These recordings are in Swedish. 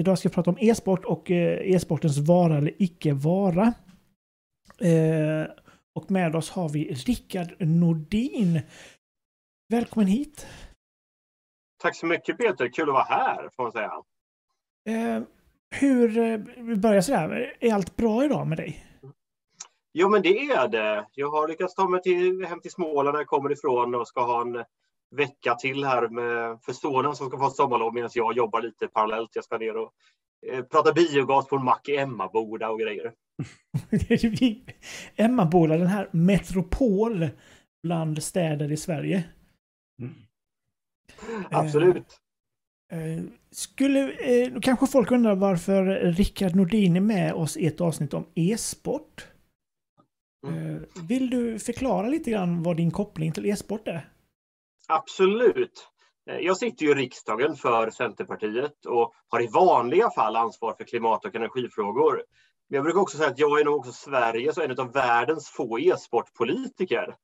Idag ska vi prata om e-sport och eh, e-sportens vara eller icke vara. Eh, och med oss har vi Rickard Nordin. Välkommen hit! Tack så mycket Peter, kul att vara här får man säga. Eh, hur, vi börjar sådär, är allt bra idag med dig? Jo men det är det. Jag har lyckats ta mig till, hem till Småland där jag kommer ifrån och ska ha en vecka till här med, för sonen som ska få sommarlov medan jag jobbar lite parallellt. Jag ska ner och eh, prata biogas på en mack i Emmaboda och grejer. Emmaboda, den här metropol bland städer i Sverige. Mm. Absolut. Eh, eh, skulle, eh, kanske folk undrar varför Rickard Nordin är med oss i ett avsnitt om e-sport. Mm. Eh, vill du förklara lite grann vad din koppling till e-sport är? Absolut. Eh, jag sitter ju i riksdagen för Centerpartiet och har i vanliga fall ansvar för klimat och energifrågor. Men jag brukar också säga att jag är nog också Sveriges och en av världens få e-sportpolitiker.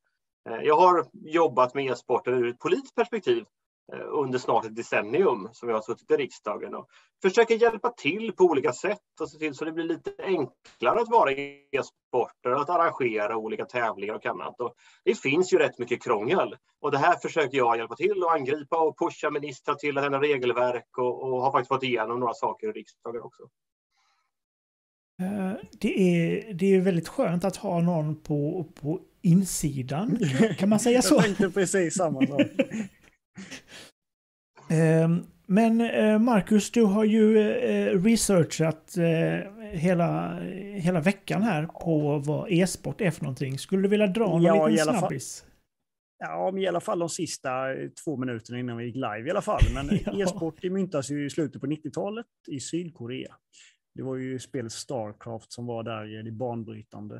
Eh, jag har jobbat med e-sporten ur ett politiskt perspektiv under snart ett decennium som jag har suttit i riksdagen och försöker hjälpa till på olika sätt och se till så det blir lite enklare att vara e-sporter och att arrangera olika tävlingar och annat. Och det finns ju rätt mycket krångel och det här försöker jag hjälpa till och angripa och pusha ministrar till att ändra regelverk och, och har faktiskt fått igenom några saker i riksdagen också. Eh, det är, det är väldigt skönt att ha någon på, på insidan. Kan man säga så? Jag tänkte precis samma sak. Ehm, men eh, Marcus, du har ju eh, researchat eh, hela, hela veckan här på vad e-sport är för någonting. Skulle du vilja dra någon ja, liten snabbis? Fall, ja, i alla fall de sista två minuterna innan vi gick live i alla fall. Men ja. e-sport myntas ju i slutet på 90-talet i Sydkorea. Det var ju spelet Starcraft som var där det banbrytande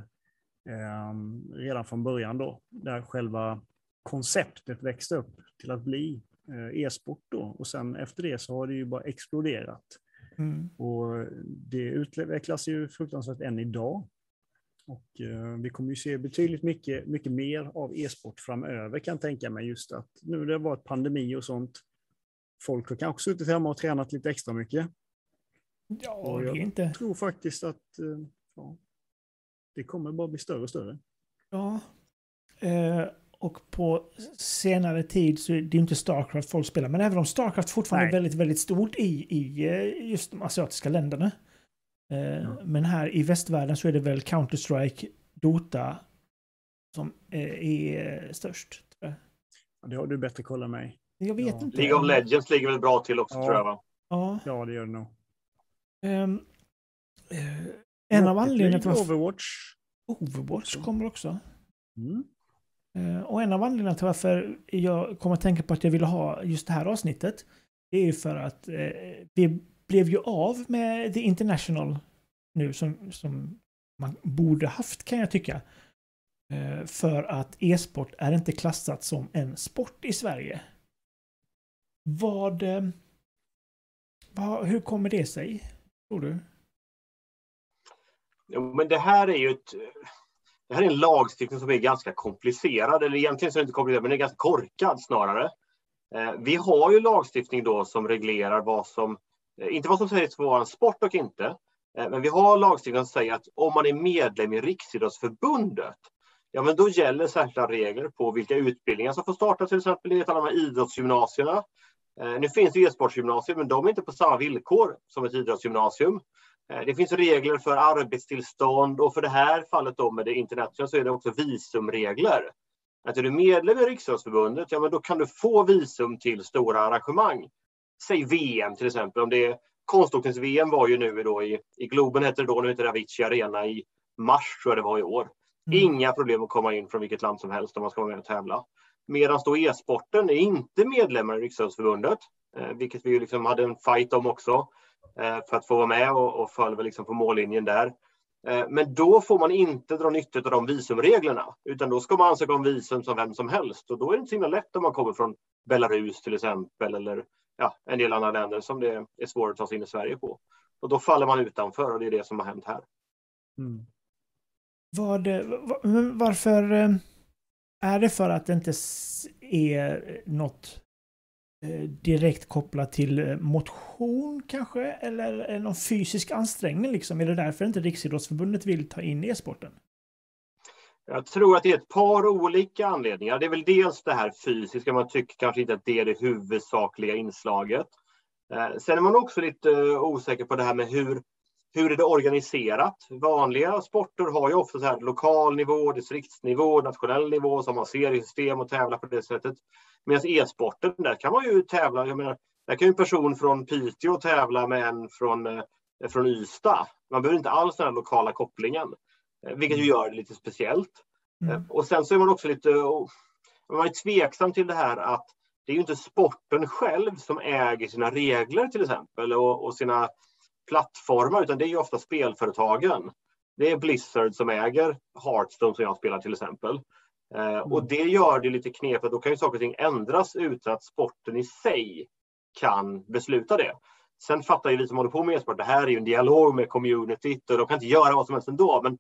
eh, redan från början då, där själva konceptet växte upp till att bli eh, e-sport då. Och sen efter det så har det ju bara exploderat. Mm. Och det utvecklas ju fruktansvärt än idag. Och eh, vi kommer ju se betydligt mycket, mycket mer av e-sport framöver kan jag tänka mig. Just att nu det har varit pandemi och sånt. Folk har kanske suttit hemma och tränat lite extra mycket. Ja, och jag inte. tror faktiskt att eh, ja, det kommer bara bli större och större. Ja. Eh, och på senare tid så är det inte Starcraft folk spelar. Men även om Starcraft fortfarande Nej. är väldigt, väldigt stort i, i eh, just de asiatiska länderna. Mm. Men här i västvärlden så är det väl Counter-Strike, Dota som är störst. Det har du bättre koll än mig. Jag vet ja. inte. League of Legends ligger väl bra till också ja. tror jag va? Ja. ja, det gör det nog. Um, uh, en av anledningarna till varför... Overwatch. Overwatch kommer också. Mm. Eh, och en av anledningarna till varför jag kommer att tänka på att jag ville ha just det här avsnittet det är ju för att eh, vi blev ju av med The International nu som, som man borde haft kan jag tycka. Eh, för att e-sport är inte klassat som en sport i Sverige. Vad... Eh, vad hur kommer det sig, tror du? Jo, men det här är ju ett det här är en lagstiftning som är ganska komplicerad, eller egentligen så är det inte komplicerad, men den är ganska korkad snarare. Eh, vi har ju lagstiftning då som reglerar vad som, eh, inte vad som sägs vara en sport och inte, eh, men vi har lagstiftning som säger att om man är medlem i Riksidrottsförbundet, ja men då gäller särskilda regler på vilka utbildningar som får starta till exempel i ett av de här idrottsgymnasierna. Nu finns det e-sportsgymnasier, men de är inte på samma villkor som ett idrottsgymnasium. Eh, det finns regler för arbetstillstånd och för det här fallet då med det internationella så är det också visumregler. Att är du medlem i Riksidrottsförbundet, ja men då kan du få visum till stora arrangemang. Säg VM till exempel, om det är konståknings-VM var ju nu då i, i Globen hette det då, nu heter det Avicii Arena i mars tror jag det var i år. Mm. Inga problem att komma in från vilket land som helst om man ska vara med och tävla. Medan då e-sporten är inte medlemmar i Riksidrottsförbundet, eh, vilket vi liksom hade en fight om också. Eh, för att få vara med och, och följa liksom på mållinjen där. Eh, men då får man inte dra nytta av de visumreglerna, utan då ska man ansöka om visum som vem som helst. Och då är det inte så himla lätt om man kommer från Belarus till exempel, eller ja, en del andra länder som det är svårt att ta sig in i Sverige på. Och då faller man utanför och det är det som har hänt här. Mm. Vad, varför eh, är det för att det inte är något Eh, direkt kopplat till eh, motion kanske? Eller någon fysisk ansträngning liksom? Är det därför inte Riksidrottsförbundet vill ta in e-sporten? Jag tror att det är ett par olika anledningar. Det är väl dels det här fysiska, man tycker kanske inte att det är det huvudsakliga inslaget. Eh, sen är man också lite osäker på det här med hur, hur är det organiserat? Vanliga sporter har ju ofta så här lokal nivå, distriktsnivå, nationell nivå som har seriesystem och tävlar på det sättet. Medan e-sporten, där kan man ju tävla. Jag menar, där kan ju en person från Piteå tävla med en från, eh, från Ystad. Man behöver inte alls den här lokala kopplingen. Eh, vilket ju mm. gör det lite speciellt. Mm. Eh, och sen så är man också lite man är tveksam till det här att det är ju inte sporten själv som äger sina regler till exempel och, och sina plattformar, utan det är ju ofta spelföretagen. Det är Blizzard som äger Hearthstone som jag spelar till exempel. Eh, mm. Och det gör det lite knepigt. Då kan ju saker och ting ändras utan att sporten i sig kan besluta det. Sen fattar ju vi som håller på med e-sport, det här är ju en dialog med communityt och de kan inte göra vad som helst ändå. Men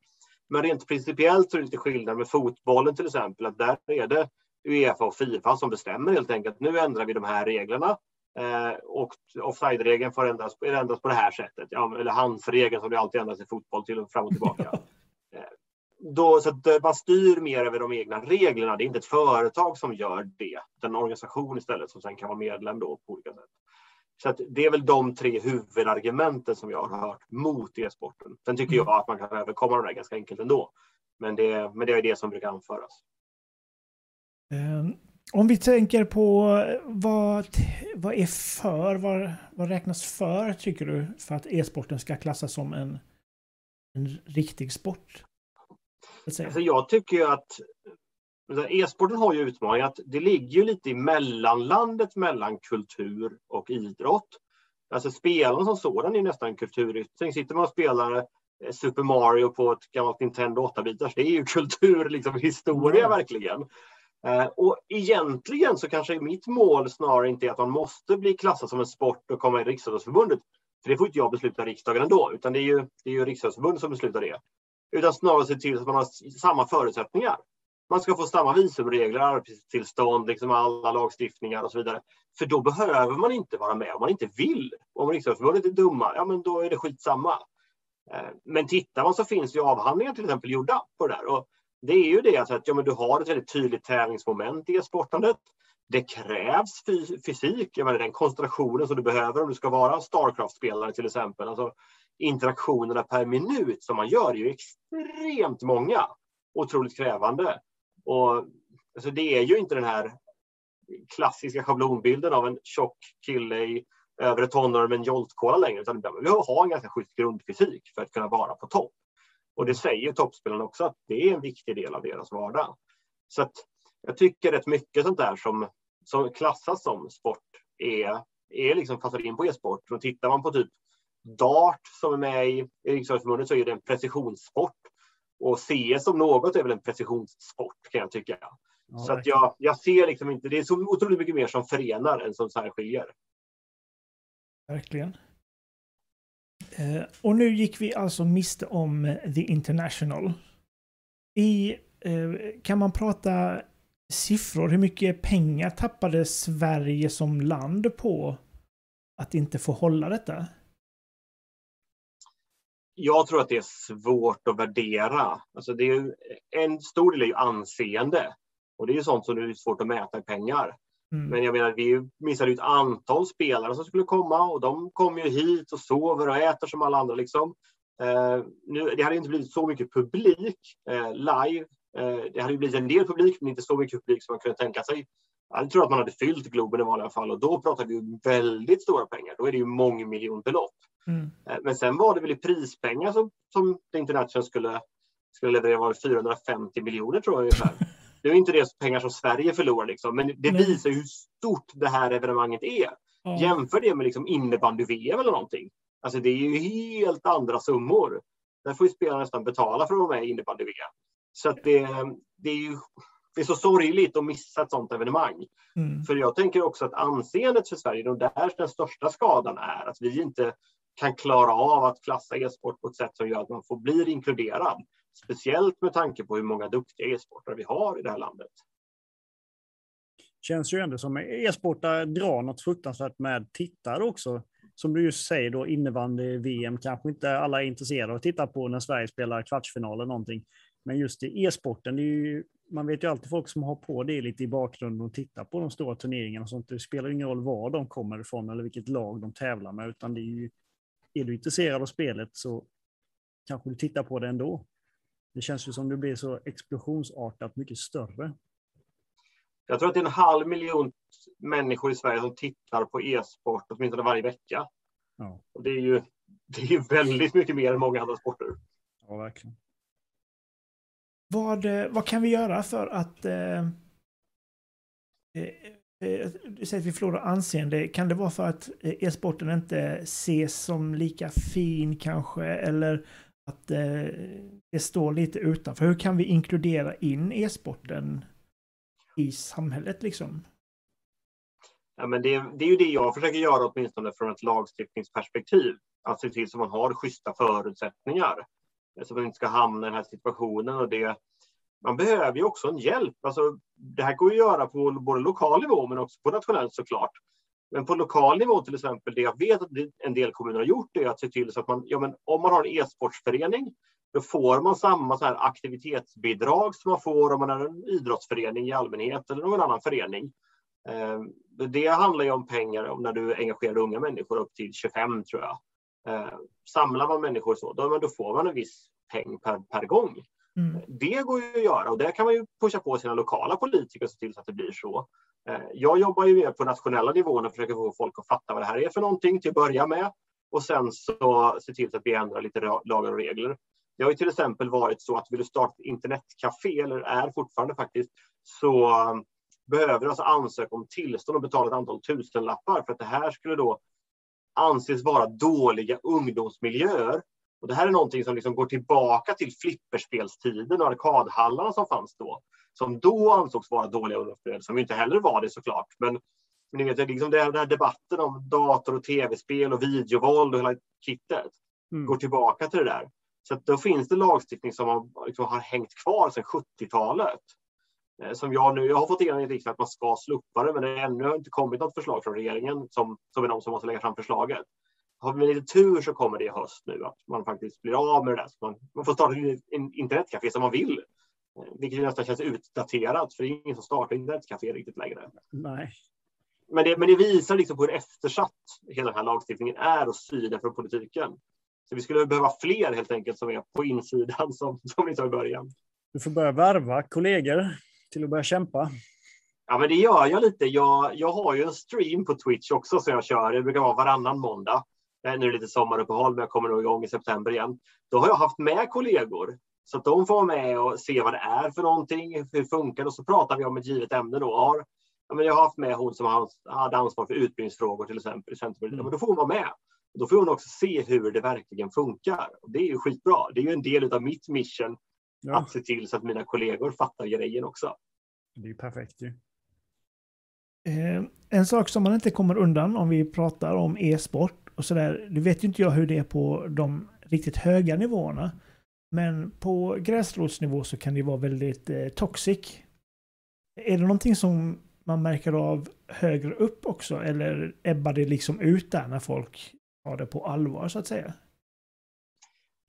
men rent principiellt så är det lite skillnad med fotbollen till exempel. Att där är det Uefa och Fifa som bestämmer helt enkelt. Nu ändrar vi de här reglerna. Eh, och offside-regeln får ändras, ändras på det här sättet. Ja, eller handsregeln som det alltid ändras i fotboll till och fram och tillbaka. eh, då, så att man styr mer över de egna reglerna. Det är inte ett företag som gör det, utan en organisation istället som sen kan vara medlem då på olika sätt. Så det är väl de tre huvudargumenten som jag har hört mot e-sporten. Sen tycker jag att man kan överkomma de där ganska enkelt ändå. Men det, men det är det som brukar anföras. Om vi tänker på vad, vad är för, vad, vad räknas för tycker du för att e-sporten ska klassas som en, en riktig sport? Alltså jag tycker ju att E-sporten har ju utmaningen att det ligger ju lite i mellanlandet mellan kultur och idrott. Alltså spelen som sådan är nästan en kulturyttring. Sitter man och spelar eh, Super Mario på ett gammalt Nintendo 8-bitars, det är ju kultur, liksom historia mm. verkligen. Eh, och egentligen så kanske mitt mål snarare inte är att man måste bli klassad som en sport och komma i Riksidrottsförbundet. För det får inte jag besluta i riksdagen ändå, utan det är ju, det är ju Riksidrottsförbundet som beslutar det. Utan snarare se till att man har samma förutsättningar man ska få samma visumregler, arbetstillstånd, liksom alla lagstiftningar och så vidare. För då behöver man inte vara med om man inte vill. Om Riksidrottsförbundet är dumma, ja men då är det skitsamma. Eh, men tittar man så finns ju avhandlingar till exempel gjorda på det där. Och det är ju det att ja, men du har ett väldigt tydligt tävlingsmoment i sportandet. Det krävs fysik, jag menar, den koncentrationen som du behöver om du ska vara Starcraft-spelare till exempel. Alltså, interaktionerna per minut som man gör är ju extremt många. Otroligt krävande. Och, alltså det är ju inte den här klassiska schablonbilden av en tjock kille i övre tonåren med en joltkola längre, utan vi har ha en ganska schysst grundfysik för att kunna vara på topp. Och det säger toppspelarna också, att det är en viktig del av deras vardag. Så att jag tycker rätt mycket sånt där som, som klassas som sport är, är liksom passar in på e-sport. Och tittar man på typ dart som är med i Riksidrottsförbundet så är det en precisionssport. Och CS om något är väl en precisionssport kan jag tycka. Ja, så att jag, jag ser liksom inte, det är så otroligt mycket mer som förenar än som särskiljer. Verkligen. Eh, och nu gick vi alltså miste om eh, The International. I, eh, kan man prata siffror? Hur mycket pengar tappade Sverige som land på att inte få hålla detta? jag tror att det är svårt att värdera. Alltså det är en stor del är ju anseende. Och det är ju sånt som är svårt att mäta i pengar. Mm. Men jag menar, vi missade ett antal spelare som skulle komma och de kom ju hit och sover och äter som alla andra. Liksom. Eh, nu, det hade inte blivit så mycket publik eh, live. Eh, det hade blivit en del publik, men inte så mycket publik som man kunde tänka sig. Jag tror att man hade fyllt Globen i vanliga fall och då pratar vi väldigt stora pengar. Då är det ju mångmiljonbelopp. Mm. Eh, men sen var det väl i prispengar som, som The International skulle, skulle leverera var 450 miljoner tror jag ungefär. Det är inte det pengar som Sverige förlorar, liksom, men det visar hur stort det här evenemanget är. Ja. Jämför det med liksom innebandy-VM eller någonting. Alltså det är ju helt andra summor. Där får ju spelarna nästan betala för att vara med i innebandy-VM. Så att det, det är ju det är så sorgligt att missa ett sådant evenemang. Mm. För jag tänker också att anseendet för Sverige, och där den största skadan är att vi inte kan klara av att klassa e-sport på ett sätt som gör att man får bli inkluderad. Speciellt med tanke på hur många duktiga e-sportare vi har i det här landet. Känns ju ändå som e-sportare drar något fruktansvärt med tittare också. Som du just säger då, innebandy-VM kanske inte alla är intresserade av att titta på när Sverige spelar kvartsfinal eller någonting. Men just i e-sporten, man vet ju alltid folk som har på det lite i bakgrunden och tittar på de stora turneringarna och sånt. Det spelar ingen roll var de kommer ifrån eller vilket lag de tävlar med, utan det är ju, är du intresserad av spelet så kanske du tittar på det ändå. Det känns ju som det blir så explosionsartat mycket större. Jag tror att det är en halv miljon människor i Sverige som tittar på e-sport åtminstone varje vecka. Ja. Och det är ju det är väldigt mycket mer än många andra sporter. Ja, verkligen. Vad, eh, vad kan vi göra för att eh, eh, eh, du säger att vi förlorar anseende. Kan det vara för att e-sporten inte ses som lika fin kanske? Eller att eh, det står lite utanför? Hur kan vi inkludera in e-sporten i samhället liksom? Ja, men det, det, är ju det jag försöker göra åtminstone från ett lagstiftningsperspektiv. Att se till så man har schyssta förutsättningar. Så man inte ska hamna i den här situationen. Och det, man behöver ju också en hjälp. Alltså, det här går att göra på både lokal nivå men också på nationell såklart. Men på lokal nivå till exempel, det jag vet att en del kommuner har gjort är att se till så att man, ja men om man har en e-sportsförening, då får man samma så här aktivitetsbidrag som man får om man är en idrottsförening i allmänhet eller någon annan förening. Eh, det handlar ju om pengar om när du engagerar unga människor upp till 25 tror jag. Eh, samlar man människor så, då, då får man en viss peng per, per gång. Mm. Det går ju att göra och där kan man ju pusha på sina lokala politiker och se till så att det blir så. Eh, jag jobbar ju mer på nationella nivån och försöker få folk att fatta vad det här är för någonting till att börja med och sen så se till så att vi ändrar lite lagar och regler. Det har ju till exempel varit så att vill du starta ett internetcafé, eller är fortfarande faktiskt, så um, behöver du alltså ansöka om tillstånd och betala ett antal tusenlappar för att det här skulle då anses vara dåliga ungdomsmiljöer. Och det här är någonting som liksom går tillbaka till flipperspelstiden och arkadhallarna som fanns då. Som då ansågs vara dåliga ungdomsmiljöer, som inte heller var det såklart. Men, men ni vet, liksom det, den här debatten om dator och tv-spel och videovåld och hela kittet mm. går tillbaka till det där. Så då finns det lagstiftning som har, liksom, har hängt kvar sedan 70-talet. Eh, som jag nu, jag har fått igenom i riksdagen att man ska sluppa det, men det ännu har inte kommit något förslag från regeringen som, som är de som måste lägga fram förslaget. Har vi lite tur så kommer det i höst nu att man faktiskt blir av med det där. Så man, man får starta en internetcafé som man vill. Eh, vilket nästan känns utdaterat, för det är ingen som startar internetcafé riktigt längre. Nej. Men det, men det visar liksom på hur eftersatt hela den här lagstiftningen är och synen från politiken. Så vi skulle behöva fler helt enkelt som är på insidan som, som vi sa i början. Du får börja värva kollegor till att börja kämpa. Ja, men det gör jag lite. Jag, jag har ju en stream på Twitch också som jag kör. Det brukar vara varannan måndag. Nu är det lite sommaruppehåll, men jag kommer nog igång i september igen. Då har jag haft med kollegor så att de får vara med och se vad det är för någonting, hur det funkar och så pratar vi om ett givet ämne. Då. Har, ja, men jag har haft med hon som hade ansvar för utbildningsfrågor till exempel i Centerpartiet. Mm. Men då får hon vara med. Då får hon också se hur det verkligen funkar. Och det är ju skitbra. Det är ju en del av mitt mission ja. att se till så att mina kollegor fattar grejen också. Det är ju perfekt ju. Eh, en sak som man inte kommer undan om vi pratar om e-sport och sådär. Nu vet ju inte jag hur det är på de riktigt höga nivåerna. Men på gräsrotsnivå så kan det vara väldigt eh, toxic. Är det någonting som man märker av högre upp också? Eller ebbar det liksom ut där när folk tar det på allvar så att säga?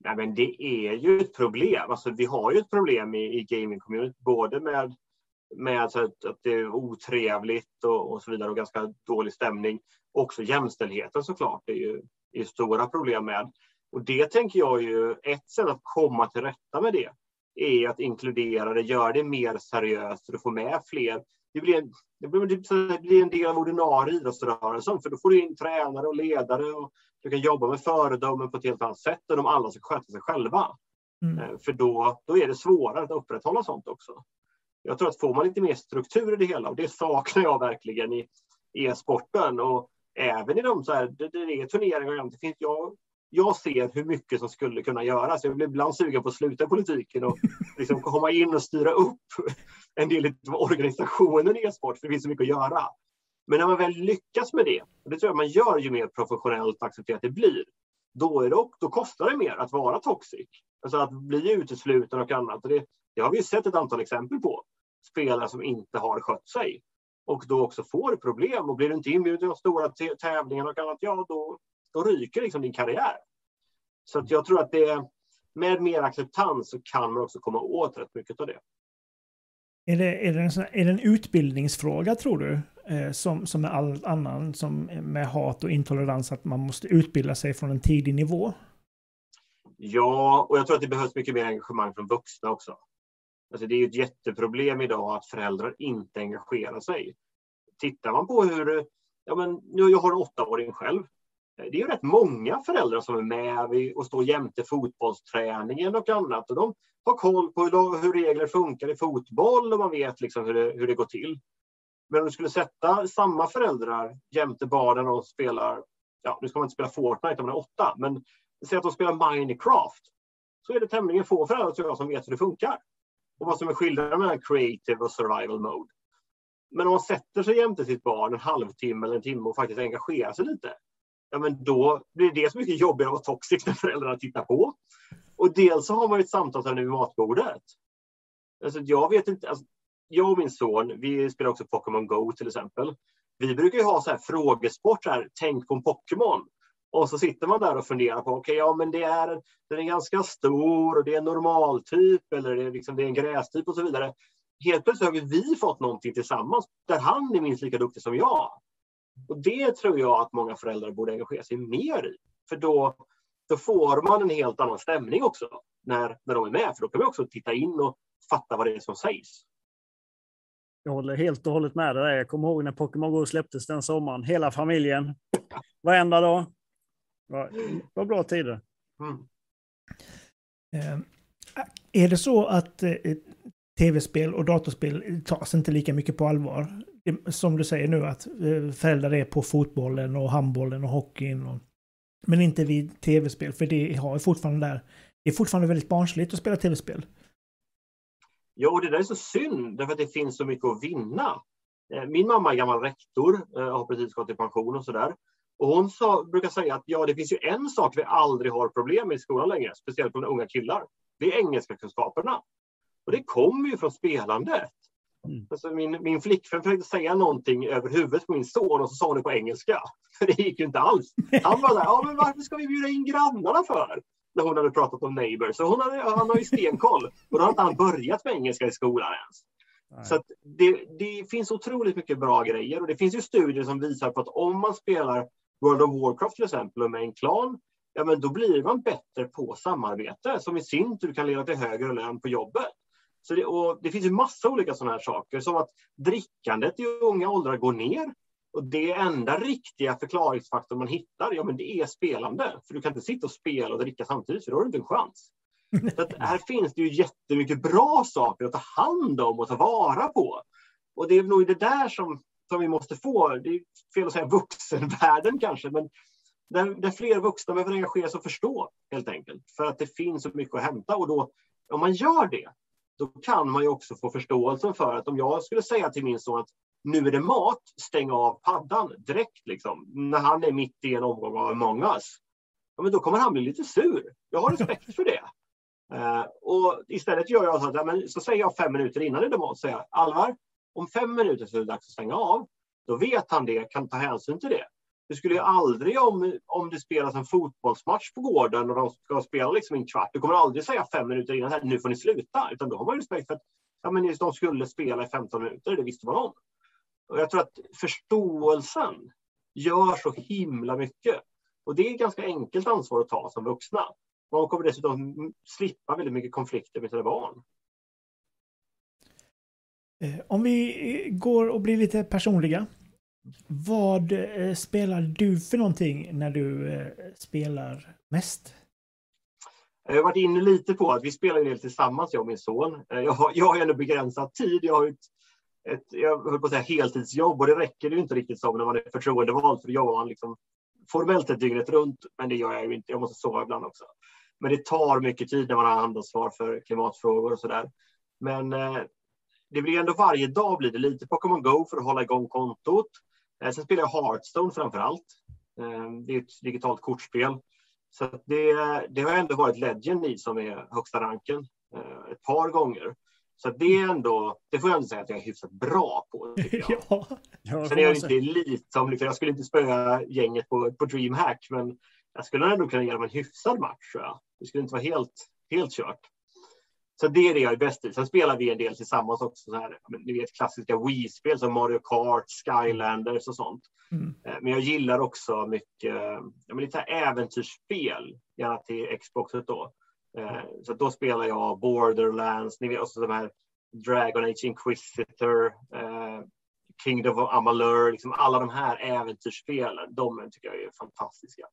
Nej, men det är ju ett problem. Alltså, vi har ju ett problem i, i gaming både med, med alltså att, att, det är otrevligt och, och, så vidare och ganska dålig stämning. Också jämställdheten såklart är ju är stora problem med. Och det tänker jag ju, ett sätt att komma till rätta med det är att inkludera det, göra det mer seriöst du får med fler. Det blir, en, det blir en del av ordinarie idrottsrörelsen, för då får du in tränare och ledare och du kan jobba med föredömen på ett helt annat sätt än om alla ska sköta sig själva. Mm. Eh, för då, då är det svårare att upprätthålla sånt också. Jag tror att får man lite mer struktur i det hela, och det saknar jag verkligen i e-sporten och även i de så här, det, det är turneringar, det finns, jag, jag ser hur mycket som skulle kunna göras. Jag blir ibland sugen på att sluta i politiken och liksom komma in och styra upp en del av organisationen i e-sport, för det finns så mycket att göra. Men när man väl lyckas med det, och det tror jag man gör ju mer professionellt accepterat det blir, då, är det, då kostar det mer att vara toxic. Alltså att bli utesluten och annat. Och det, det har vi ju sett ett antal exempel på. Spelare som inte har skött sig. och då också får problem. Och blir du inte inbjuden till de stora tävlingarna och annat, ja då, då ryker liksom din karriär. Så att jag tror att det med mer acceptans så kan man också komma åt rätt mycket av det. Är det, är det, en, är det en utbildningsfråga tror du? Eh, som, som med all annan, som med hat och intolerans, att man måste utbilda sig från en tidig nivå? Ja, och jag tror att det behövs mycket mer engagemang från vuxna också. Alltså det är ju ett jätteproblem idag att föräldrar inte engagerar sig. Tittar man på hur, ja men jag har en åttaåring själv. Det är ju rätt många föräldrar som är med och står jämte fotbollsträningen och annat. Och de har koll på hur, hur regler funkar i fotboll och man vet liksom hur, det, hur det går till. Men om du skulle sätta samma föräldrar jämte barnen och spelar, ja nu ska man inte spela Fortnite om man är åtta, men säg att de spelar Minecraft. Så är det tämligen få föräldrar tror jag som vet hur det funkar. Och vad som är skillnaden mellan creative och survival mode. Men om man sätter sig jämte sitt barn en halvtimme eller en timme och faktiskt engagerar sig lite. Ja, men då blir det så mycket jobbigare att vara toxic när föräldrarna tittar på. Och dels så har man ett samtalsämne vid matbordet. Alltså, jag vet inte, alltså, jag och min son, vi spelar också Pokémon Go till exempel. Vi brukar ju ha så här frågesport, så här, tänk på en Pokémon. Och så sitter man där och funderar på, okej, okay, ja men det är, den är ganska stor och det är en normaltyp eller det är, liksom, det är en grästyp och så vidare. Helt plötsligt har vi fått någonting tillsammans där han är minst lika duktig som jag. Och det tror jag att många föräldrar borde engagera sig mer i. För då, då får man en helt annan stämning också när, när de är med. För då kan man också titta in och fatta vad det är som sägs. Jag håller helt och hållet med dig. Jag kommer ihåg när Pokémon Go släpptes den sommaren. Hela familjen. Varenda dag. Det var bra tider. Mm. Eh, är det så att eh, tv-spel och datorspel tas inte lika mycket på allvar? Som du säger nu att eh, föräldrar är på fotbollen och handbollen och hockeyn. Och, men inte vid tv-spel, för det har fortfarande där. Det är fortfarande väldigt barnsligt att spela tv-spel. Ja, och det där är så synd, därför att det finns så mycket att vinna. Eh, min mamma är gammal rektor, har precis gått i pension och sådär. Och hon sa, brukar säga att ja, det finns ju en sak vi aldrig har problem med i skolan längre, speciellt bland unga killar. Det är engelska kunskaperna. Och det kommer ju från spelandet. Mm. Alltså min, min flickvän försökte säga någonting över huvudet på min son och så sa hon det på engelska. För det gick ju inte alls. Han var där, ja men varför ska vi bjuda in grannarna för? När hon hade pratat om neighbor. Så hon hade, han har ju stenkoll. Och då har inte han börjat med engelska i skolan ens. Nej. Så det, det, finns otroligt mycket bra grejer och det finns ju studier som visar på att om man spelar World of Warcraft till exempel och med en klan, ja men då blir man bättre på samarbete som i sin tur kan leda till högre lön på jobbet. Så det, och det finns ju massa olika sådana här saker som att drickandet i unga åldrar går ner. Och det enda riktiga förklaringsfaktorn man hittar, ja men det är spelande. För du kan inte sitta och spela och dricka samtidigt, för då har du inte en chans. Så här finns det ju jättemycket bra saker att ta hand om och ta vara på. Och det är nog det där som, som vi måste få, det är fel att säga vuxenvärlden kanske, men där, där fler vuxna behöver engagera sig och förstå helt enkelt. För att det finns så mycket att hämta och då, om man gör det, då kan man ju också få förståelsen för att om jag skulle säga till min son att nu är det mat, stäng av paddan direkt liksom, när han är mitt i en omgång av Among us. Ja, men då kommer han bli lite sur. Jag har respekt för det. Uh, och istället gör jag så att ja, men, så säger jag fem minuter innan det är mat, säger jag, Alvar, om fem minuter så är det dags att stänga av. Då vet han det, kan ta hänsyn till det. Du skulle ju aldrig om, om det spelas en fotbollsmatch på gården och de ska spela liksom en kvart, du kommer aldrig säga fem minuter innan här, nu får ni sluta, utan då har man ju respekt för att ja, men de skulle spela i 15 minuter, det visste man om. Och jag tror att förståelsen gör så himla mycket. Och det är ett ganska enkelt ansvar att ta som vuxna. Man kommer dessutom slippa väldigt mycket konflikter med sina barn. Eh, om vi eh, går och blir lite personliga. Vad eh, spelar du för någonting när du eh, spelar mest? Jag har varit inne lite på att vi spelar en del tillsammans, jag och min son. Eh, jag har, jag har ändå begränsad tid. Jag har ett, ett jag höll på att säga heltidsjobb och det räcker ju inte riktigt som när man är förtroendevald, för då jobbar man liksom formellt ett dygnet runt, men det gör jag ju inte. Jag måste sova ibland också. Men det tar mycket tid när man har handansvar för klimatfrågor och så där. Men eh, det blir ändå varje dag blir det lite Pokémon Go för att hålla igång kontot. Eh, sen spelar jag Hearthstone framför allt. Eh, det är ett digitalt kortspel. Så det, det har ändå varit Legend i som är högsta ranken eh, ett par gånger. Så det är ändå, det får jag ändå säga att jag är hyfsat bra på. ja. Sen är jag inte elit, som, liksom, jag skulle inte spöa gänget på, på DreamHack, men jag skulle ändå kunna dem en hyfsad match. Tror jag. Det skulle inte vara helt, helt kört. Så det är det jag är bäst i. Sen spelar vi en del tillsammans också. Så här, ni vet klassiska Wii-spel som Mario Kart, Skylanders och sånt. Mm. Eh, men jag gillar också mycket men lite äventyrsspel, gärna till Xboxet då. Eh, så då spelar jag Borderlands, ni vet också de här Dragon Age Inquisitor, eh, Kingdom of Amalur, liksom alla de här äventyrsspelen, de tycker jag är fantastiska.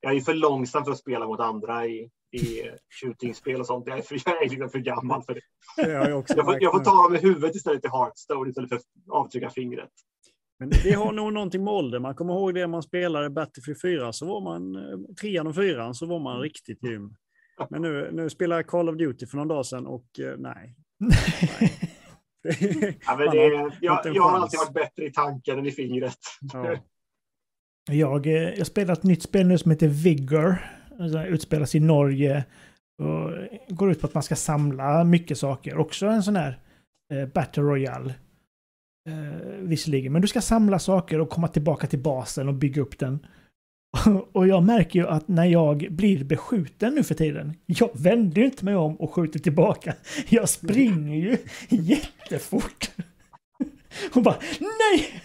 Jag är för långsam för att spela mot andra i, i shootingspel och sånt. Jag är för, jag är liksom för gammal för det. Jag, jag, får, jag får ta dem i huvudet istället i Hearthstone istället för att avtrycka fingret. Men det har nog någonting med ålder. Man kommer ihåg det man spelade Battlefield 4 så var man eh, trean och fyran så var man mm. riktigt grym. Men nu, nu spelar jag Call of Duty för någon dag sedan och eh, nej. nej. ja, det, jag, jag har alltid varit bättre i tanken än i fingret. Ja. Jag, eh, jag spelar ett nytt spel nu som heter Vigor. Alltså, utspelas i Norge. Och går ut på att man ska samla mycket saker. Också en sån här eh, Battle Royale. Eh, visserligen. Men du ska samla saker och komma tillbaka till basen och bygga upp den. Och jag märker ju att när jag blir beskjuten nu för tiden, jag vänder ju inte mig om och skjuter tillbaka. Jag springer ju jättefort. Och bara nej!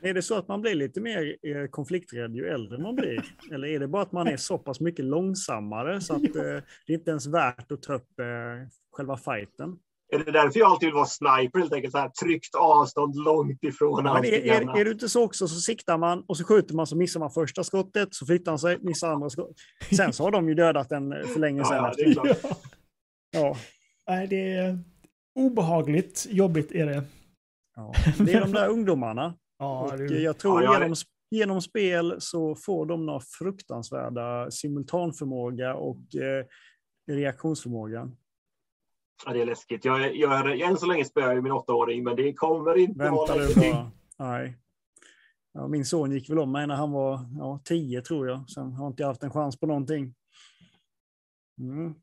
Är det så att man blir lite mer eh, konflikträdd ju äldre man blir? Eller är det bara att man är så pass mycket långsammare så att eh, det är inte ens värt att ta upp eh, själva fighten? Är det därför jag alltid vill vara sniper helt enkelt? Så här, tryckt avstånd långt ifrån ja, är, är, är du inte så också så siktar man och så skjuter man så missar man första skottet så flyttar han sig, missar andra skottet. Sen så har de ju dödat den för länge sedan. Ja, det är klart. ja. Nej, det är obehagligt jobbigt är det. Ja, det är de där ungdomarna. Ja, och jag tror ja, genom, genom spel så får de några fruktansvärda simultanförmåga och eh, reaktionsförmåga. Ja, det är läskigt. Jag, jag, jag, än så länge spöar jag min åttaåring, men det kommer inte Vänta vara läskigt. Nej. Ja, min son gick väl om mig när han var ja, tio, tror jag. Sen har inte jag haft en chans på någonting. Mm.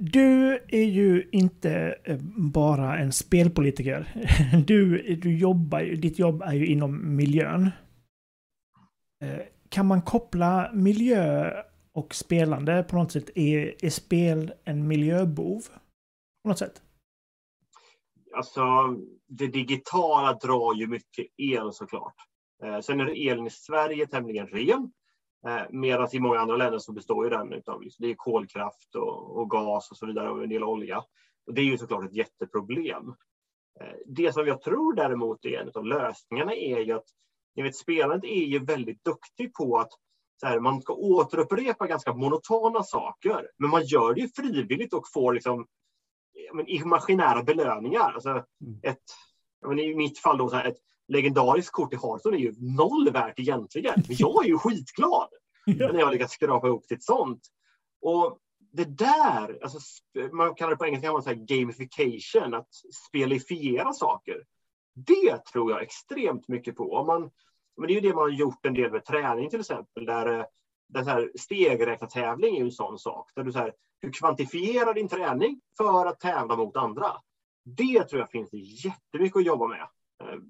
Du är ju inte eh, bara en spelpolitiker. Du, du jobbar, ditt jobb är ju inom miljön. Eh, kan man koppla miljö och spelande på något sätt? Är, är spel en miljöbov? På något sätt? Alltså, det digitala drar ju mycket el såklart. Eh, sen är elen i Sverige tämligen ren. Eh, Medan i många andra länder så består ju den av liksom, det är kolkraft och, och, gas och så vidare och en del olja. Och det är ju såklart ett jätteproblem. Eh, det som jag tror däremot är en av lösningarna är ju att ni vet, spelandet är ju väldigt duktig på att här, man ska återupprepa ganska monotona saker, men man gör det ju frivilligt och får liksom men, imaginära belöningar. Alltså mm. ett, men I mitt fall då, så här, ett legendariskt kort i Hearthstone är ju noll värt egentligen. Men jag är ju skitglad när jag lyckats skrapa ihop till ett sånt. Och det där, alltså, man kallar det på engelska man säger gamification, att spelifiera saker. Det tror jag extremt mycket på. Om man, men det är ju det man har gjort en del med träning till exempel, där eh, den här stegräknartävling är ju en sån sak, där du, så här, du kvantifierar din träning för att tävla mot andra. Det tror jag finns jättemycket att jobba med.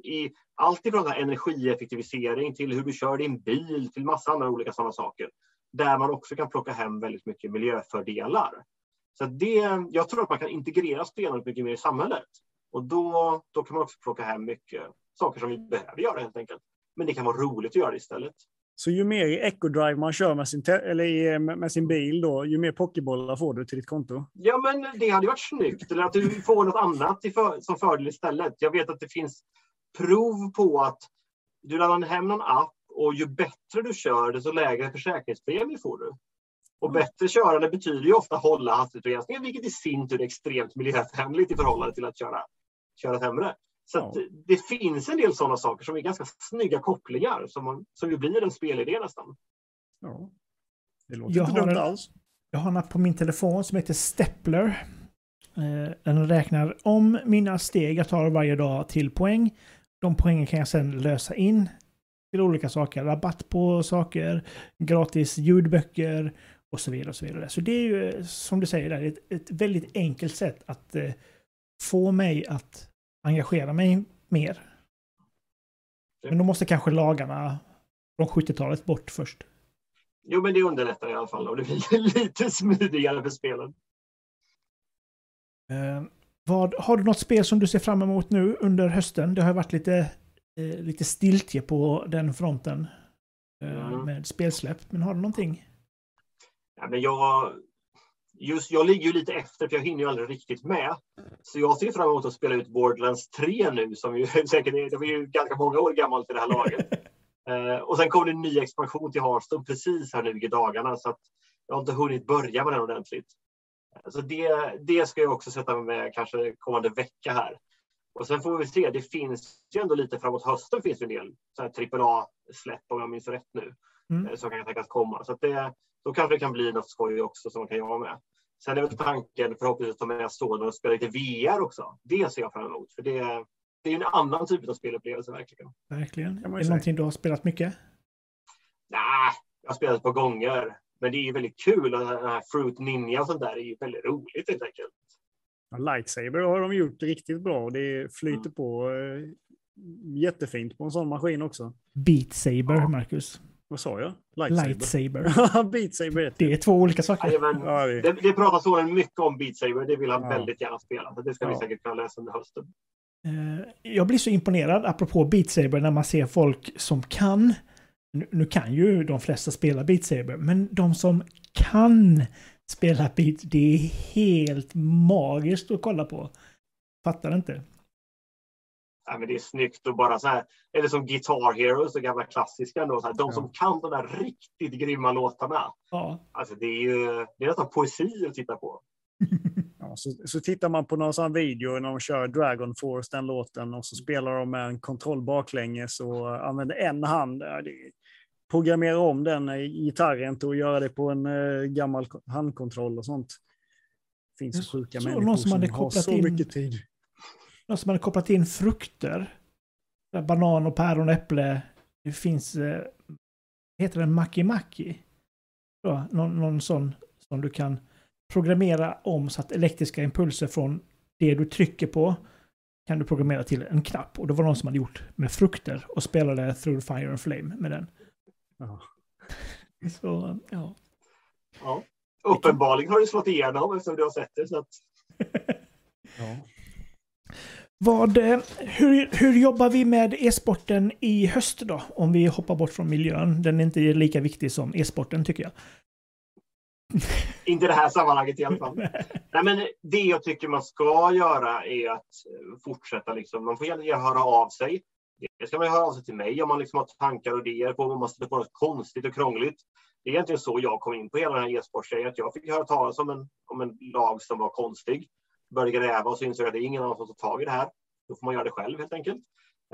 I allt ifrån energieffektivisering till hur du kör din bil till massa andra olika sådana saker. Där man också kan plocka hem väldigt mycket miljöfördelar. Så det, jag tror att man kan integrera spelandet mycket mer i samhället. Och då, då kan man också plocka hem mycket saker som vi behöver göra helt enkelt. Men det kan vara roligt att göra det istället. Så ju mer eco-drive man kör med sin, eller med sin bil, då, ju mer pokébollar får du till ditt konto? Ja, men det hade varit snyggt. Eller att du får något annat för, som fördel istället. Jag vet att det finns prov på att du laddar hem någon app och ju bättre du kör, desto lägre försäkringspremie får du. Och mm. bättre körande betyder ju ofta hålla hastighetsbegränsningen, vilket i sin tur är extremt miljövänligt i förhållande till att köra, köra sämre. Så ja. det finns en del sådana saker som är ganska snygga kopplingar som, man, som ju blir en spelidé nästan. Ja. Det låter jag inte dumt alls. Jag har en app på min telefon som heter Stepler. Eh, den räknar om mina steg jag tar varje dag till poäng. De poängen kan jag sedan lösa in till olika saker. Rabatt på saker, gratis ljudböcker och så vidare. och Så vidare. Så det är ju, som du säger, där, ett, ett väldigt enkelt sätt att eh, få mig att engagera mig mer. Men då måste kanske lagarna från 70-talet bort först. Jo, men det underlättar i alla fall och det blir lite smidigare för spelen. Eh, vad, har du något spel som du ser fram emot nu under hösten? Det har varit lite, eh, lite stiltje på den fronten eh, mm. med spelsläpp. Men har du någonting? Ja, men jag, just, jag ligger ju lite efter för jag hinner ju aldrig riktigt med. Så jag ser fram emot att spela ut Borderlands 3 nu som ju säkert är, det var ju ganska många år gammalt i det här laget. eh, och sen kommer det en ny expansion till Hearthstone precis här nu i dagarna så att jag har inte hunnit börja med den ordentligt. Så det, det ska jag också sätta mig med kanske kommande vecka här. Och sen får vi se, det finns ju ändå lite framåt hösten finns det en del AAA-släpp om jag minns rätt nu. Mm. Eh, som kan tänkas komma. Så det, då kanske det kan bli något skoj också som man kan göra med. Sen är väl tanken förhoppningsvis att ta med Stålen och spela lite VR också. Det ser jag fram emot. För det, det är en annan typ av spelupplevelse verkligen. Verkligen. Är det någonting du har spelat mycket? Nej, jag har spelat ett par gånger. Men det är ju väldigt kul. Den här Fruit Ninja och sånt där är ju väldigt roligt helt enkelt. Ja, Lightsaber har de gjort riktigt bra. Det flyter mm. på eh, jättefint på en sån maskin också. Beat Saber, ja. Marcus. Vad sa jag? Lightsaber. Lightsaber. Beat Saber. Det är två olika saker. Jajamän. Ja, det... Det, det pratas så mycket om Beat Saber. Det vill han ja. väldigt gärna spela. Så det ska vi säkert kunna läsa under hösten. Uh, jag blir så imponerad, apropå Beat Saber, när man ser folk som kan nu, nu kan ju de flesta spela Beat Saber, men de som kan spela Beat, det är helt magiskt att kolla på. Fattar inte. Ja, men det är snyggt och bara så här, eller som Guitar Heroes, de gamla klassiska ändå, så här, de ja. som kan de där riktigt grymma låtarna. Ja. Alltså det är ju det är nästan poesi att titta på. Ja, så, så tittar man på någon sån video när de kör Dragon Force, den låten, och så spelar de med en kontroll baklänges och använder en hand. Det, programmera om den gitarren till att göra det på en uh, gammal handkontroll och sånt. Det finns så sjuka så människor någon som, hade som har så in, mycket tid. Någon som hade kopplat in frukter. Banan och päron och äpple. Det finns, uh, heter den Maki Maki? Då, någon, någon sån som du kan programmera om så att elektriska impulser från det du trycker på kan du programmera till en knapp. Och det var någon som hade gjort med frukter och spelade Through Fire and Flame med den. Ja. Så, ja. ja. Uppenbarligen har du slått igenom eftersom du har sett det. Så att... ja. Vad, eh, hur, hur jobbar vi med e-sporten i höst då? Om vi hoppar bort från miljön. Den är inte lika viktig som e-sporten tycker jag. inte i det här sammanhanget i alla fall. Nej, men det jag tycker man ska göra är att fortsätta. Liksom. Man får gärna höra av sig. Det ska man höra av sig till mig om man liksom har tankar och idéer på om man sätter på något konstigt och krångligt. Det är egentligen så jag kom in på hela den här e-sportgrejen, jag fick höra talas om en, om en lag som var konstig. Började gräva och så insåg jag att det är ingen annan som tar tag i det här. Då får man göra det själv helt enkelt.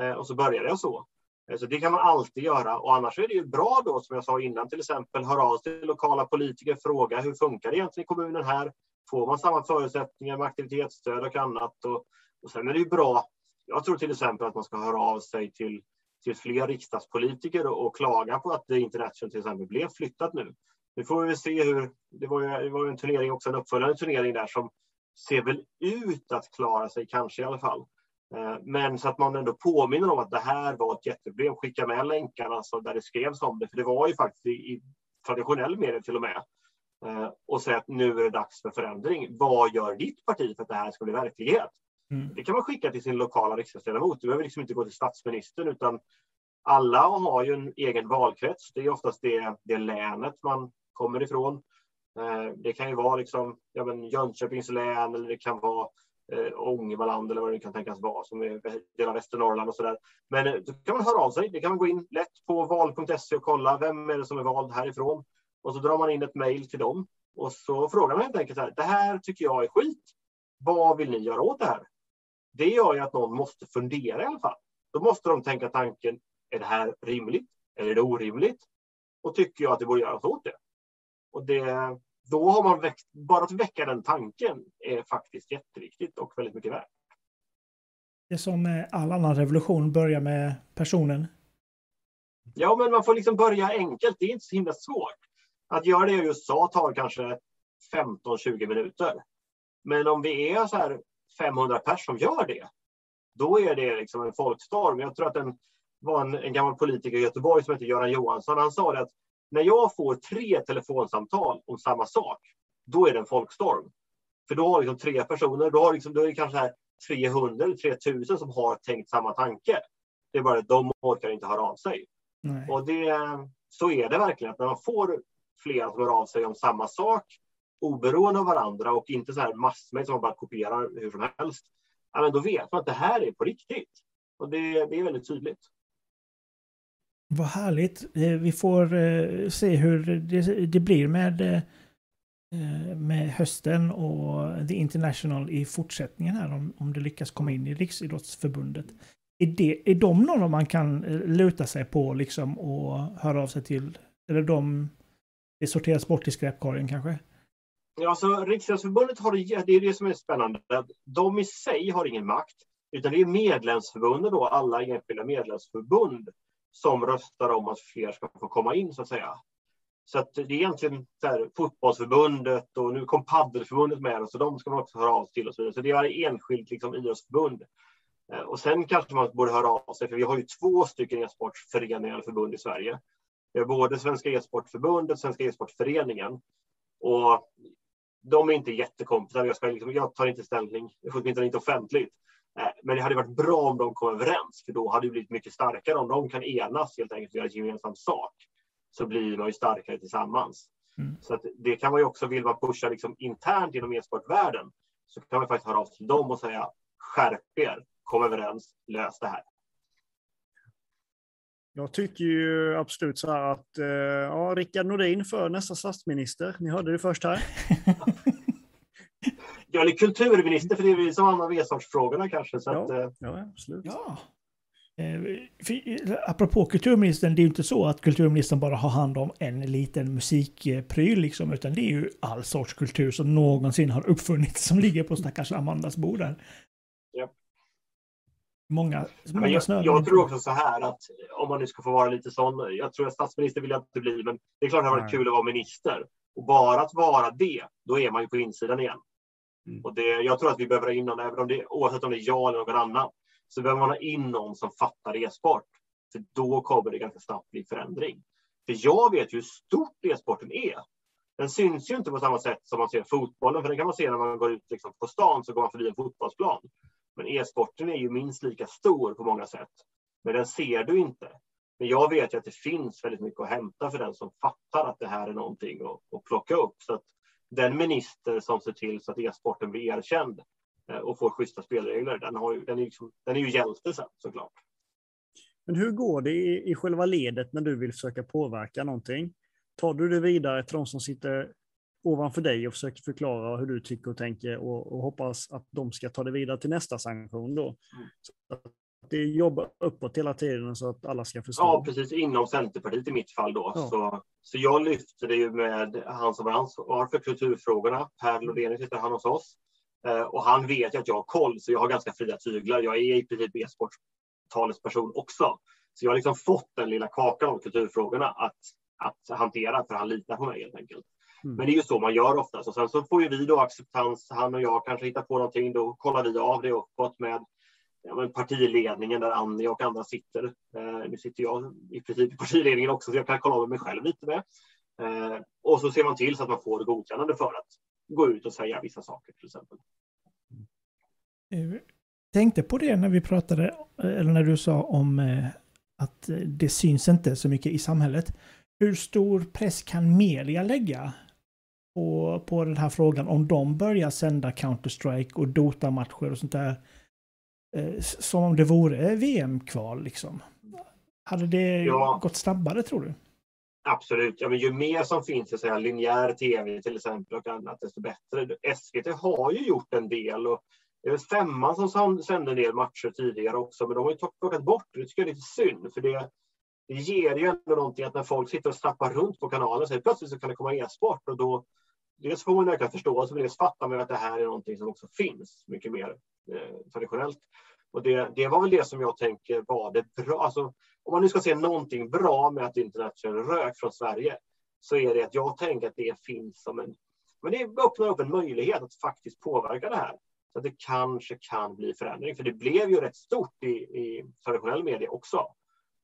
Eh, och så började jag så. Eh, så det kan man alltid göra och annars är det ju bra då som jag sa innan till exempel höra av sig till lokala politiker, fråga hur funkar det egentligen i kommunen här? Får man samma förutsättningar med aktivitetsstöd och annat? Och, och sen är det ju bra jag tror till exempel att man ska höra av sig till, till fler riksdagspolitiker och, och klaga på att International till exempel blev flyttat nu. Nu får vi se hur, det var ju, det var ju en turnering också, en uppföljande turnering där som ser väl ut att klara sig kanske i alla fall. Eh, men så att man ändå påminner om att det här var ett jätteproblem. Skicka med länkarna så där det skrevs om det, för det var ju faktiskt i, i traditionell media till och med. Eh, och säga att nu är det dags för förändring. Vad gör ditt parti för att det här ska bli verklighet? Mm. Det kan man skicka till sin lokala riksdagsledamot. Du behöver liksom inte gå till statsministern utan alla har ju en egen valkrets. Det är oftast det, det länet man kommer ifrån. Eh, det kan ju vara liksom, ja, men Jönköpings län eller det kan vara eh, Ångermanland eller vad det kan tänkas vara som är del av Västernorrland och så där. Men eh, då kan man höra av sig. Det kan man gå in lätt på val.se och kolla vem är det som är vald härifrån. Och så drar man in ett mejl till dem och så frågar man helt enkelt så här. Det här tycker jag är skit. Vad vill ni göra åt det här? det gör ju att någon måste fundera i alla fall. Då måste de tänka tanken, är det här rimligt? Eller är det orimligt? Och tycker jag att det borde göras åt det? Och det, då har man väckt, bara att väcka den tanken är faktiskt jätteviktigt och väldigt mycket värt. Det är som all annan revolution börjar med personen. Ja, men man får liksom börja enkelt. Det är inte så himla svårt. Att göra det i USA tar kanske 15-20 minuter. Men om vi är så här 500 personer som gör det, då är det liksom en folkstorm. Jag tror att en, var en, en gammal politiker i Göteborg som heter Göran Johansson. Han sa att när jag får tre telefonsamtal om samma sak, då är det en folkstorm. För då har liksom tre personer, då, har liksom, då är det kanske här 300 eller 3000 som har tänkt samma tanke. Det är bara att de orkar inte höra av sig. Nej. Och det, så är det verkligen, att när man får flera som hör av sig om samma sak, oberoende av varandra och inte så här massmejl som man bara kopierar hur som helst, ja, men då vet man att det här är på riktigt. Och det, det är väldigt tydligt. Vad härligt. Eh, vi får eh, se hur det, det blir med, eh, med hösten och The International i fortsättningen här om, om det lyckas komma in i Riksidrottsförbundet. Är, det, är de någon man kan luta sig på liksom och höra av sig till? Eller de, det sorteras bort i skräpkorgen kanske? Ja, alltså, Riksidrottsförbundet har det, det är det som är spännande. De i sig har ingen makt, utan det är medlemsförbunden, då, alla enskilda medlemsförbund, som röstar om att fler ska få komma in, så att säga. Så att det är egentligen så här, fotbollsförbundet och nu kom paddelförbundet med, så de ska man också höra av sig till och så vidare. Så det är enskilt liksom, idrottsförbund. Eh, och sen kanske man borde höra av sig, för vi har ju två stycken e-sportföreningar eller förbund i Sverige. Vi har både Svenska e-sportförbundet och Svenska e-sportföreningen. Och de är inte jättekompisar. Jag, liksom, jag tar inte ställning, åtminstone inte offentligt. Men det hade varit bra om de kom överens, för då hade det blivit mycket starkare. Om de kan enas helt enkelt och göra gemensam sak, så blir man ju starkare tillsammans. Mm. Så det kan man ju också, vill man pusha liksom internt inom e-sportvärlden, så kan man faktiskt höra av sig till dem och säga skärp er, kom överens, lös det här. Jag tycker ju absolut så här att eh, ja, Rickard Nordin för nästa statsminister. Ni hörde det först här. ja, eller kulturminister, för det är vi som handlar om e-sportsfrågorna kanske. Så ja, att, eh. ja, absolut. Ja. Eh, för, apropå kulturministern, det är ju inte så att kulturministern bara har hand om en liten musikpryl, liksom, utan det är ju all sorts kultur som någonsin har uppfunnits som ligger på stackars Amandas bord där. Många, många jag, jag, tror också så här att om man nu ska få vara lite sån. Jag tror att statsminister vill jag inte bli, men det är klart att det har varit kul att vara minister. Och bara att vara det, då är man ju på insidan igen. Mm. Och det, jag tror att vi behöver ha in någon, även om det, oavsett om det är jag eller någon annan, så behöver man ha in någon som fattar e-sport. För då kommer det ganska snabbt bli förändring. För jag vet ju hur stort e-sporten är. Den syns ju inte på samma sätt som man ser fotbollen, för den kan man se när man går ut liksom på stan så går man förbi en fotbollsplan. Men e-sporten är ju minst lika stor på många sätt. Men den ser du inte. Men jag vet ju att det finns väldigt mycket att hämta för den som fattar att det här är någonting att, att plocka upp. Så att den minister som ser till så att e-sporten blir erkänd eh, och får schyssta spelregler, den, har ju, den, är, liksom, den är ju hjälte sen såklart. Men hur går det i, i själva ledet när du vill försöka påverka någonting? Tar du det vidare till de som sitter ovanför dig och försöker förklara hur du tycker och tänker och, och hoppas att de ska ta det vidare till nästa sanktion då. Mm. Så att det jobbar uppåt hela tiden så att alla ska förstå. Ja, precis. Inom Centerpartiet i mitt fall då. Ja. Så, så jag lyfter det ju med han som ansvar för kulturfrågorna. Per Lodenius sitter han hos oss. Eh, och han vet ju att jag har koll, så jag har ganska fria tyglar. Jag är i princip e-sports talesperson också. Så jag har liksom fått den lilla kakan av kulturfrågorna att, att hantera, för han litar på mig helt enkelt. Mm. Men det är ju så man gör. Och sen så får ju vi då acceptans, han och jag kanske hittar på någonting, då kollar vi av det uppåt med ja, partiledningen där Annie och andra sitter. Eh, nu sitter jag i princip i partiledningen också, så jag kan kolla med mig själv lite med. Eh, och så ser man till så att man får godkännande för att gå ut och säga vissa saker till exempel. Jag tänkte på det när vi pratade, eh, eller när du sa om eh, att det syns inte så mycket i samhället. Hur stor press kan media lägga på, på den här frågan om de börjar sända Counter-Strike och Dota-matcher och sånt där. Eh, som om det vore VM-kval liksom. Hade det ja. gått snabbare tror du? Absolut. Ja, men ju mer som finns i linjär tv till exempel och annat, desto bättre. SVT har ju gjort en del och det är femman som sände en del matcher tidigare också, men de har ju plockat bort det. Det tycker jag är lite synd, för det, det ger ju ändå någonting att när folk sitter och snappar runt på kanalen så plötsligt så kan det komma e-sport och då dels får man en ökad förståelse, men dels fattar man att det här är någonting som också finns mycket mer Eh, traditionellt. Och det, det var väl det som jag tänker var det bra. Alltså, om man nu ska se någonting bra med att internet kör rök från Sverige, så är det att jag tänker att det finns som en... Men det öppnar upp en möjlighet att faktiskt påverka det här. Så att det kanske kan bli förändring. För det blev ju rätt stort i, i traditionell media också.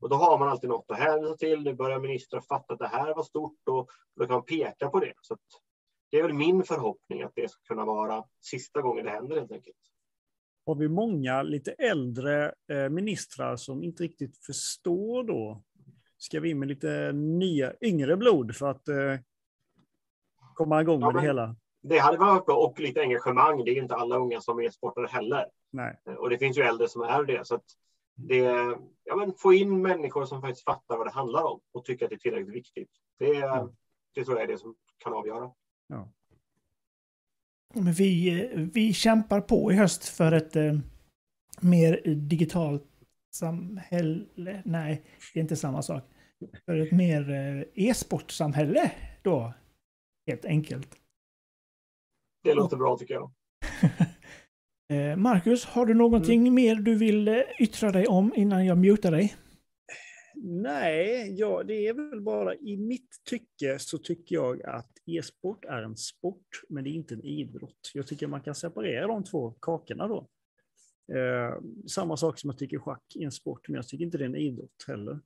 Och då har man alltid något att hänvisa till. Nu börjar ministrar fatta att det här var stort och då kan man peka på det. Så det är väl min förhoppning att det ska kunna vara sista gången det händer helt enkelt. Har vi många lite äldre eh, ministrar som inte riktigt förstår då? Ska vi in med lite nya, yngre blod för att eh, komma igång med ja, det hela? Det hade varit bra och lite engagemang. Det är inte alla unga som är sportare heller. Nej. Och det finns ju äldre som är det. Så det, ja, men få in människor som faktiskt fattar vad det handlar om och tycker att det är tillräckligt viktigt. Det, mm. det tror jag är det som kan avgöra. Ja. Men vi, vi kämpar på i höst för ett eh, mer digitalt samhälle. Nej, det är inte samma sak. För ett mer eh, e-sportsamhälle då. Helt enkelt. Det låter bra tycker jag. Eh, Marcus, har du någonting mm. mer du vill eh, yttra dig om innan jag mutar dig? Nej, ja, det är väl bara i mitt tycke så tycker jag att e-sport är en sport, men det är inte en idrott. Jag tycker man kan separera de två kakorna då. Eh, samma sak som jag tycker schack är en sport, men jag tycker inte det är en idrott heller.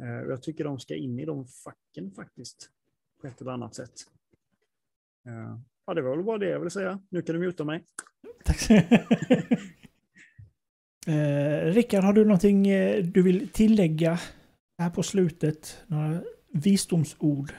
Eh, jag tycker de ska in i de facken faktiskt, på ett eller annat sätt. Eh, ja, det var väl bara det jag ville säga. Nu kan du muta mig. Tack. eh, Rickard, har du någonting eh, du vill tillägga här på slutet? Några visdomsord?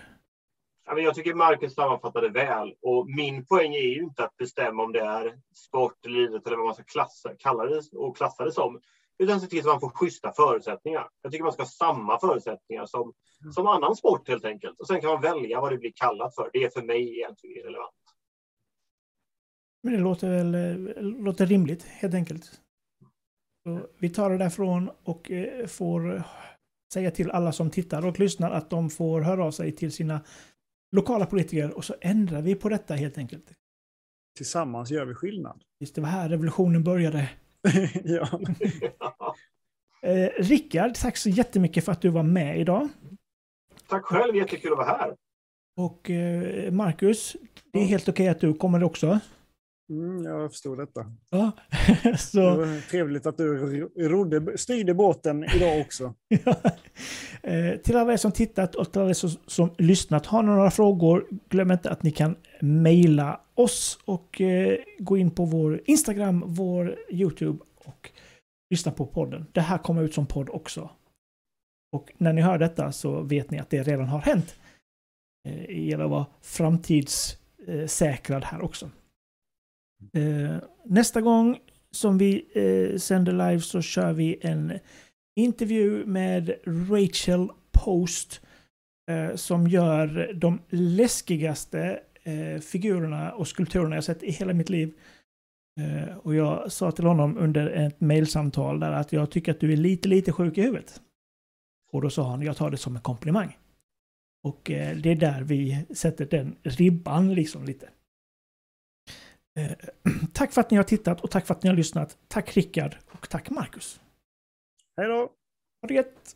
Jag tycker Marcus sammanfattade väl och min poäng är ju inte att bestämma om det är sport idrott eller vad man ska klassa, kalla det och klassa det som. Utan se till att man får schyssta förutsättningar. Jag tycker man ska ha samma förutsättningar som, som annan sport helt enkelt. Och sen kan man välja vad det blir kallat för. Det är för mig egentligen irrelevant. Men det låter väl eh, låter rimligt helt enkelt. Så vi tar det därifrån och eh, får säga till alla som tittar och lyssnar att de får höra av sig till sina lokala politiker och så ändrar vi på detta helt enkelt. Tillsammans gör vi skillnad. Visst, det var här revolutionen började. ja. eh, Rickard, tack så jättemycket för att du var med idag. Tack själv, jättekul att vara här. Och eh, Marcus, det är helt okej okay att du kommer också. Mm, jag förstår detta. Ja, så... Det var trevligt att du rodde, styrde båten idag också. ja. eh, till alla er som tittat och till alla er som, som lyssnat, har ni några frågor, glöm inte att ni kan mejla oss och eh, gå in på vår Instagram, vår YouTube och lyssna på podden. Det här kommer ut som podd också. Och när ni hör detta så vet ni att det redan har hänt. Eh, det gäller att vara framtidssäkrad här också. Eh, nästa gång som vi eh, sänder live så kör vi en intervju med Rachel Post eh, som gör de läskigaste eh, figurerna och skulpturerna jag sett i hela mitt liv. Eh, och jag sa till honom under ett mejlsamtal där att jag tycker att du är lite, lite sjuk i huvudet. Och då sa han, jag tar det som en komplimang. Och eh, det är där vi sätter den ribban liksom lite. Eh, tack för att ni har tittat och tack för att ni har lyssnat. Tack Rickard och tack Marcus. Hej då! Ha det gött!